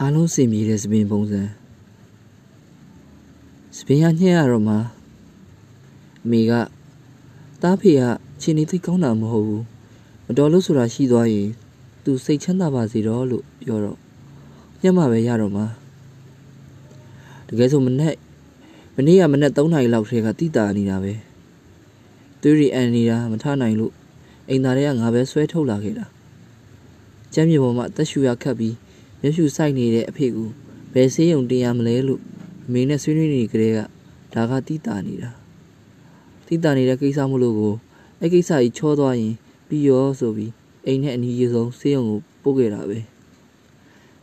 အားလုံးစင်ပြေတဲ့စပင်ပုံစံစပင်ရညှက်ရတော့မှအမေကတားဖေကခြေနေသိကောင်းတာမဟုတ်ဘူးမတော်လို့ဆိုတာရှိသွားရင်သူစိတ်ချမ်းသာပါစေတော့လို့ပြောတော့ညှက်မှပဲရတော့မှတကယ်ဆိုမနဲ့မနေ့ကမနေ့3နာရီလောက်ထဲကတိတာနေတာပဲသူရီအန်နေတာမထနိုင်လို့အိမ်သားတွေကငါပဲဆွဲထုတ်လာခဲ့တာကျမ်းမြေပေါ်မှာအသက်ရှူရခတ်ပြီး မျက်ဖြူဆိုင်နေတဲ့အဖေကဘယ်ဆေးရုံတင်ရမလဲလို့အမေနဲ့ဆွေးနွေးနေကြတဲ့ကဒါကတိတာနေတာတိတာနေတဲ့ကိစ္စမလို့ကိုအဲ့ကိစ္စကြီးချောသွားရင်ပြီးရောဆိုပြီးအိမ်နဲ့အနီးဆုံးဆေးရုံကိုပို့ခဲ့တာပဲ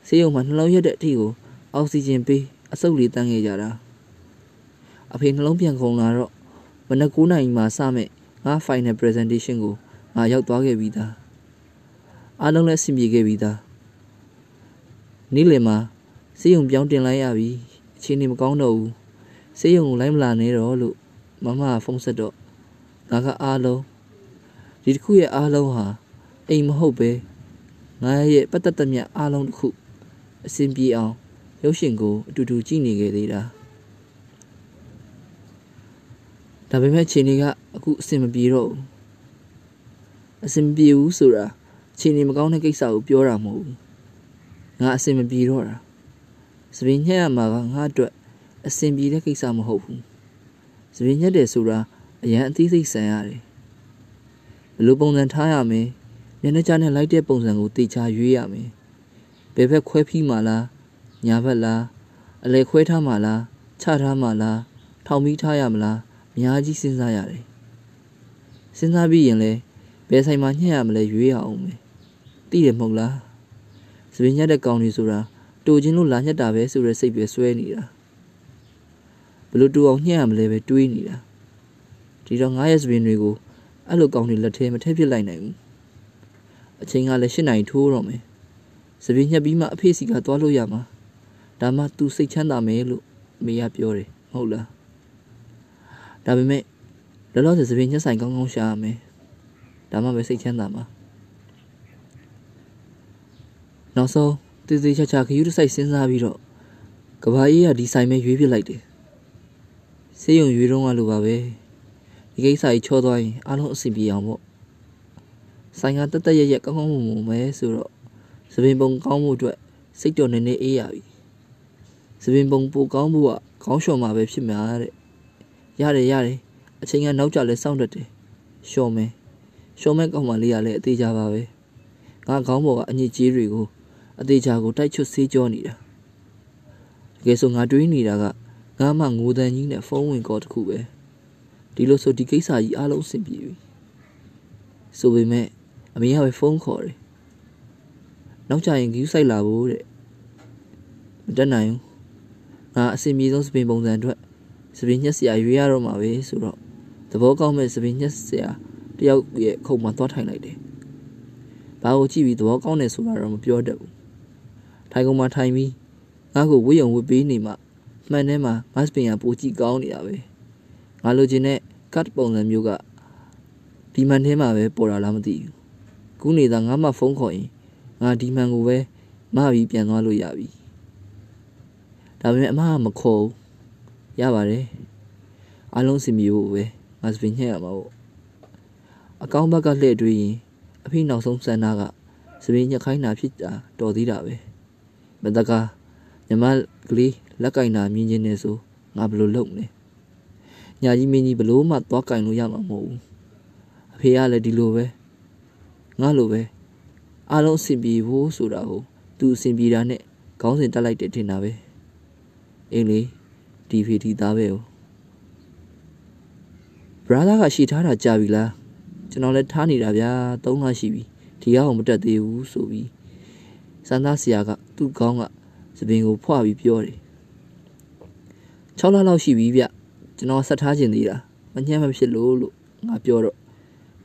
ဆေးရုံမှာနှလုံးရက်တဲ့အထိကိုအောက်ဆီဂျင်ပေးအဆုပ်လေးတန်းခဲ့ကြတာအဖေနှလုံးပြန်ခုန်လာတော့မနက်9နာရီမှစမဲ့ငါ final presentation ကိုငါရောက်သွားခဲ့ပြီးသားအားလုံးလည်းအဆင်ပြေခဲ့ပြီးသား နေ့လယ်မှာစေးရုံပြောင်းတင်လိုက်ရပြီအခြေအနေမကောင်းတော့ဘူးစေးရုံကိုလိုက်မလာနဲ့တော့လို့မမကဖုန်းဆက်တော့ငါကအားလုံးဒီတစ်ခုရဲ့အားလုံးဟာအိမ်မဟုတ်ပဲငါရဲ့ပတ်သက်သမျှအားလုံးတစ်ခုအဆင်ပြေအောင်ရုပ်ရှင်ကိုအတူတူကြည့်နေခဲ့သေးတာဒါပေမဲ့ခြေနေကအခုအဆင်မပြေတော့ဘူးအဆင်မပြေဘူးဆိုတာခြေနေမကောင်းတဲ့ကိစ္စကိုပြောတာမဟုတ်ဘူး ငါအဆင်မပြေတော့တာစပင်းညက်ရမှာကငါအတွက်အဆင်ပြေတဲ့ကိစ္စမဟုတ်ဘူးစပင်းညက်တယ်ဆိုတာအရန်အသေးစိတ်ဆန်ရတယ်ဘယ်လိုပုံစံထားရမလဲမျက်နှာကြားနဲ့လိုက်တဲ့ပုံစံကိုတေချာရွေးရမယ်ဘယ်ဘက်ခွဲဖီးမှလားညာဘက်လားအလဲခွဲထားမှလားချထားမှလားထောင်ပြီးထားရမလားအများကြီးစဉ်းစားရတယ်စဉ်းစားပြီးရင်လည်းဘယ်ဆိုင်မှာညှက်ရမလဲရွေးရအောင်မယ်သိတယ်မဟုတ်လား စပင်းညက်တဲ့ကောင်တွေဆိုတာတူချင်းလို့လာညက်တာပဲဆိုတဲ့စိတ်ပဲဆွဲနေတာဘလို့တူအောင်ညှက်ရမလဲပဲတွေးနေတာဒီတော့ငါရဲ့စပင်းတွေကိုအဲ့လိုကောင်တွေလက်ထဲမထည့်ပစ်လိုက်နိုင်ဘူးအချိန်ကလည်း၈နိုင်ထိုးတော့မယ်စပင်းညက်ပြီးမှအဖေစီကသွားလို့ရမှာဒါမှ तू စိတ်ချမ်းသာမယ်လို့မေကပြောတယ်မဟုတ်လားဒါပေမဲ့လောလောဆယ်စပင်းညက်ဆိုင်ကောင်းကောင်းရှာရမယ်ဒါမှပဲစိတ်ချမ်းသာမှာ နောက်ဆုံးတည်တည်ချာချာခယူးတစ်ဆိုင်စဉ်းစားပြီးတော့ကဘာကြီးကဒီဆိုင်ပဲရွေးပြလိုက်တယ်စေးရုံရွေးတော့ကလိုပါပဲဒီကိစ္စကြီးချောသွားရင်အားလုံးအဆင်ပြေအောင်ပေါ့ဆိုင်ကတက်တက်ရရကောင်းကောင်းမွန်မွန်ပဲဆိုတော့သပင်ပုံကောင်းမှုအတွက်စိတ်တော်နေနေအေးရပြီသပင်ပုံပိုကောင်းမှုကခေါင်းလျှော်မှာပဲဖြစ်မှာတဲ့ရတယ်ရတယ်အချိန်ကနောက်ကျလဲစောင့်တတ်တယ်လျှော်မယ်လျှော်မဲ့ကောင်းမလေးကလည်းအသေးကြပါပဲငါခေါင်းပေါ်ကအညစ်အကြေးတွေကို အသေးချာကိုတိုက်ချွတ်ဆေးကြောနေတာတကယ်ဆိုငါတွေးနေတာကငါမှငိုတန်ကြီးနဲ့ဖုန်းဝင်ကောတခုပဲဒီလိုဆိုဒီကိစ္စကြီးအားလုံးအဆင်ပြေပြီဆိုပေမဲ့အမေကပဲဖုန်းခေါ်တယ်နောက်ကျရင်ဂယူးဆိုင်လာဖို့တဲ့မတက်နိုင်ဘူးငါအဆင်ပြေဆုံးစပင်ပုံစံအတွက်စပင်ညက်စရာရွေးရတော့မှာပဲဆိုတော့သဘောကောင်းမဲ့စပင်ညက်စရာတယောက်ရဲ့ခုံမှာသွားထိုင်လိုက်တယ်ဘာကိုကြည့်ပြီးသဘောကောင်းတယ်ဆိုတာတော့မပြောတတ်ဘူး ထိုင်ကုန်မှာထိုင်ပြီးငါ့ကိုဝေးရုံဝတ်ပေးနေမှမှန်ထဲမှာမတ်စပင်ကပိုကြည့်ကောင်းနေတာပဲငါလိုချင်တဲ့ကတ်ပုံစံမျိုးကဒီမှန်ထဲမှာပဲပေါ်လာလားမသိဘူးခုနေသားငါမှဖုန်းခေါ်ရင်ငါဒီမှန်ကိုပဲမပြီးပြန်သွားလို့ရပြီဒါပေမဲ့အမကမခေါ်ဘူးရပါတယ်အားလုံးစင်မျိုးပဲငါစပင်ညှက်ရမှာပေါ့အကောင်းဘက်ကလှည့်တွေးရင်အဖေနောက်ဆုံးစန္ဒကစပင်းညက်ခိုင်းတာဖြစ်တာတော်သေးတာပဲ မတကားညီမကလေးလက်ကင်တာမြင်ချင်းနေဆိုငါဘလို့လုပ်နေညာကြီးမင်းကြီးဘလို့မှသွားကင်လို့ရမှာမဟုတ်ဘူးအဖေကလည်းဒီလိုပဲငါလိုပဲအားလုံးအဆင်ပြေဖို့ဆိုတာကိုသူအဆင်ပြေတာနဲ့ခေါင်းစဉ်တက်လိုက်တယ်ထင်တာပဲအင်းလေဒီဖေဒီသားပဲ哦ဘရာသာကရှိထားတာကြာပြီလားကျွန်တော်လည်းထားနေတာဗျာ၃လရှိပြီဒီကောင်မတက်သေးဘူးဆိုပြီး စန္ဒဆရာကသူ့ကောင်းကသပင်ကိုဖွပြီးပြောတယ်6လလောက်ရှိပြီဗျကျွန်တော်ဆက်ထားခြင်းသေးတာမညံ့မဖြစ်လို့လို့ငါပြောတော့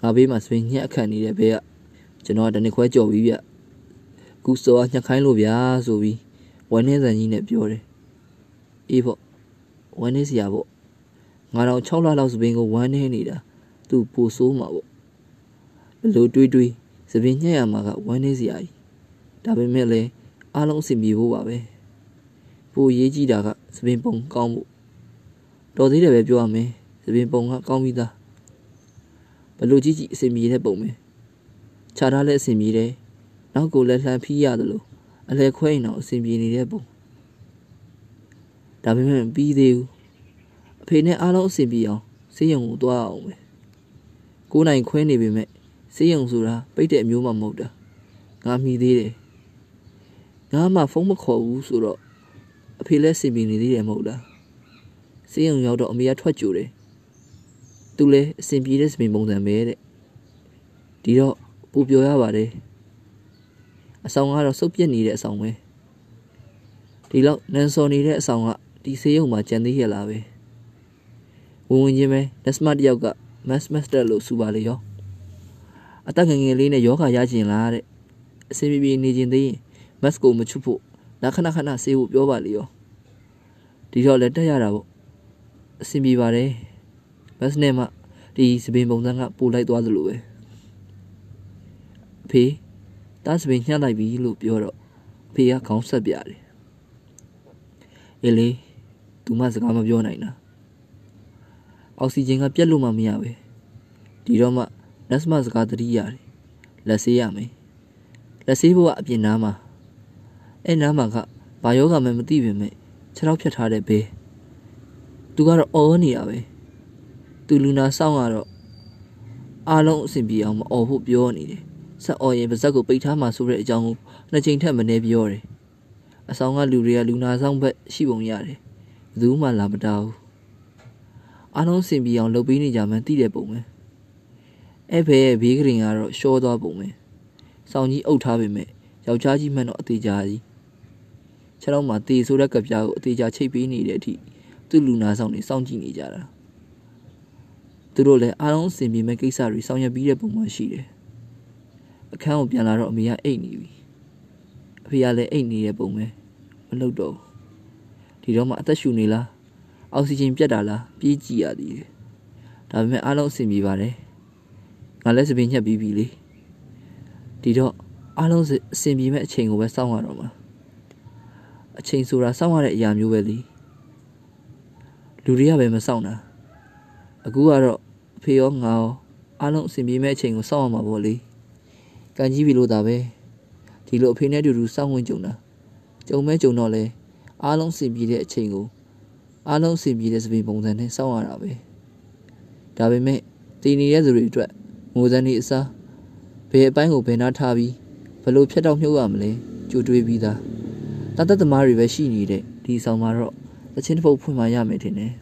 ငါဘေးမှာဆွေညက်အခန့်နေတဲ့ဘဲကကျွန်တော်ကတနစ်ခွဲကြော်ပြီးဗျကူစောညှက်ခိုင်းလို့ဗျာဆိုပြီးဝမ်းနေစံကြီးနဲ့ပြောတယ်အေးပေါ့ဝမ်းနေစရာပေါ့ငါတော့6လလောက်စပင်ကိုဝမ်းနေနေတာသူ့ပူဆိုးမှာပေါ့ဘလို့တွေးတွေးစပင်ညက်ရမှာကဝမ်းနေစရာကြီး ဒါပေမဲ့လည်းအအားလုံးအဆင်ပြေဖို့ပါပဲပိုရေးကြည့်တာကသပင်ပုံကောင်းဖို့တော်သေးတယ်ပဲပြောရမယ်သပင်ပုံကကောင်းပြီးသားဘလို့ကြည့်ကြည့်အဆင်ပြေတဲ့ပုံပဲခြားထားလဲအဆင်ပြေတယ်နောက်ကိုလည်းလှမ်းဖီးရတယ်လို့အလဲခွဲရင်တော့အဆင်ပြေနေတဲ့ပုံဒါပေမဲ့ပြီးသေးဘူးအဖေနဲ့အားလုံးအဆင်ပြေအောင်စေးရုံကိုသွားအောင်ပဲကိုးနိုင်ခွဲနေပေမဲ့စေးရုံဆိုတာပိတ်တဲ့အမျိုးမှမဟုတ်တာငါမိသေးတယ် ငါမှဖုန်းမခေါ်ဘူးဆိုတော့အဖေလည်းစင်ပြေနေသေးတယ်မဟုတ်လားစေးရုံရောက်တော့အမေကထွက်ကြိုတယ်သူလည်းအစင်ပြေတဲ့စပင်ပုံစံပဲတဲ့ဒီတော့ပူပြောရပါတယ်အဆောင်ကတော့စုပ်ပြက်နေတဲ့အဆောင်ပဲဒီလောက်နန်စော်နေတဲ့အဆောင်ကဒီစေးရုံမှာကြံသေးရလားပဲဝင်ဝင်ချင်းပဲလက်စမတယောက်ကမတ်မတ်စတာလို့စူပါလေရောအသက်ငယ်ငယ်လေးနဲ့ယောဂရကျင်လားတဲ့အစင်ပြေပြေနေကျင်သေးရင် မတ်ကိုမချွတ်ဖို့လက်ခဏခဏဆေးဖို့ပြောပါလေရောဒီတော့လည်းတက်ရတာပေါ့အဆင်ပြေပါတယ်မတ်နဲ့မှဒီစပင်ပုံစံကပို့လိုက်သွားသလိုပဲအဖေတားစပင်ညှက်လိုက်ပြီလို့ပြောတော့အဖေကခေါင်းဆက်ပြတယ်အေးလေသူမစကားမပြောနိုင်တာအောက်ဆီဂျင်ကပြတ်လို့မှမရပဲဒီတော့မှလက်စမစကားတတိရတယ်လက်ဆေးရမယ်လက်ဆေးဖို့ကအပြင်နားမှာ အဲ့နားမှာကဘာယောဂမှမသိပေမဲ့ခြေထောက်ဖြတ်ထားတဲ့ဘေးသူကတော့အော်နေရပဲသူလူနာစောင့်ကတော့အားလုံးအဆင်ပြေအောင်မအော်ဖို့ပြောနေတယ်ဆက်အော်ရင်ပါဇက်ကိုပိတ်ထားမှဆိုတဲ့အကြောင်းကိုနှစ်ချိန်ထက်မနည်းပြောတယ်အဆောင်ကလူတွေကလူနာဆောင်ဘက်ရှိပုံရတယ်ဘယ်သူမှလာမတားဘူးအားလုံးစင်ပြေအောင်လုပ်ပေးနေကြမှန်းသိတဲ့ပုံပဲအဲ့ဘဲရဲ့ဘေးကရင်ကတော့ရှောသွားပုံပဲစောင်းကြီးအုပ်ထားပေမဲ့ယောက်ျားကြီးမှန်တော့အသေးကြားကြီး ခြေထောက်မှာတေဆိုတဲ့ကပြားကိုအသေးကြားချိတ်ပေးနေတဲ့အထိသူ့လူနာဆောင်နေစောင့်ကြည့်နေကြတာသူတို့လည်းအားလုံးအဆင်ပြေမဲ့ကိစ္စတွေဆောင်ရွက်ပြီးတဲ့ပုံမှန်ရှိတယ်အခန်းကိုပြန်လာတော့အမေကအိတ်နေပြီအဖေကလည်းအိတ်နေတဲ့ပုံပဲမလုပ်တော့ဒီတော့မှအသက်ရှူနေလားအောက်ဆီဂျင်ပြတ်တာလားပြေးကြည့်ရသေးတယ်ဒါပေမဲ့အားလုံးအဆင်ပြေပါတယ်ငါလည်းစပင်းညှက်ပြီးပြီလေဒီတော့အားလုံးအဆင်ပြေမဲ့အချိန်ကိုပဲစောင့်ရတော့မှာ အချိန်ဆိုတာစောင့်ရတဲ့အရာမျိုးပဲလေလူတွေကပဲမစောင့်တာအခုကတော့အဖေရောငါရောအားလုံးအဆင်ပြေမဲ့အချိန်ကိုစောင့်ရမှာပေါ့လေကန်ကြီးပြီလို့ဒါပဲဒီလိုအဖေနဲ့အတူတူစောင့်ဝင်ကြုံတာကြုံမဲကြုံတော့လဲအားလုံးအဆင်ပြေတဲ့အချိန်ကိုအားလုံးအဆင်ပြေတဲ့စပင်ပုံစံနဲ့စောင့်ရတာပဲဒါပေမဲ့တည်နေတဲ့သူတွေအတွက်ငိုစမ်းနေအစားဘယ်အပိုင်းကိုဘယ်နာထားပြီးဘယ်လိုဖြတ်တော့မြုပ်ရမလဲကြိုတွေးပြီးသား တသက်သမားတွေပဲရှိနေတဲ့ဒီဆောင်မှာတော့အချင်းတစ်ပုတ်ဖွင့်မှရမယ်ထင်တယ်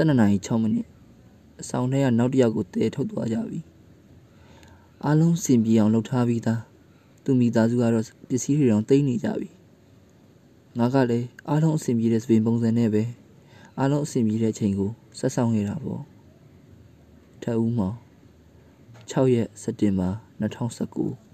12နာရီ6မိနစ်အဆောင်ထဲကနောက်တစ်ယောက်ကိုတဲထုတ်သွားကြပြီအားလုံးစင်ပြေအောင်လှုပ်ထားပြီးသားသူမိသားစုကတော့ပစ္စည်းတွေတောင်တိတ်နေကြပြီငါကလည်းအားလုံးအဆင်ပြေတဲ့စပင်ပုံစံနဲ့ပဲအားလုံးအဆင်ပြေတဲ့အချိန်ကိုဆက်ဆောင်နေတာပေါ့ထပ်ဦးမောင်6ရက်စက်တင်ဘာ2019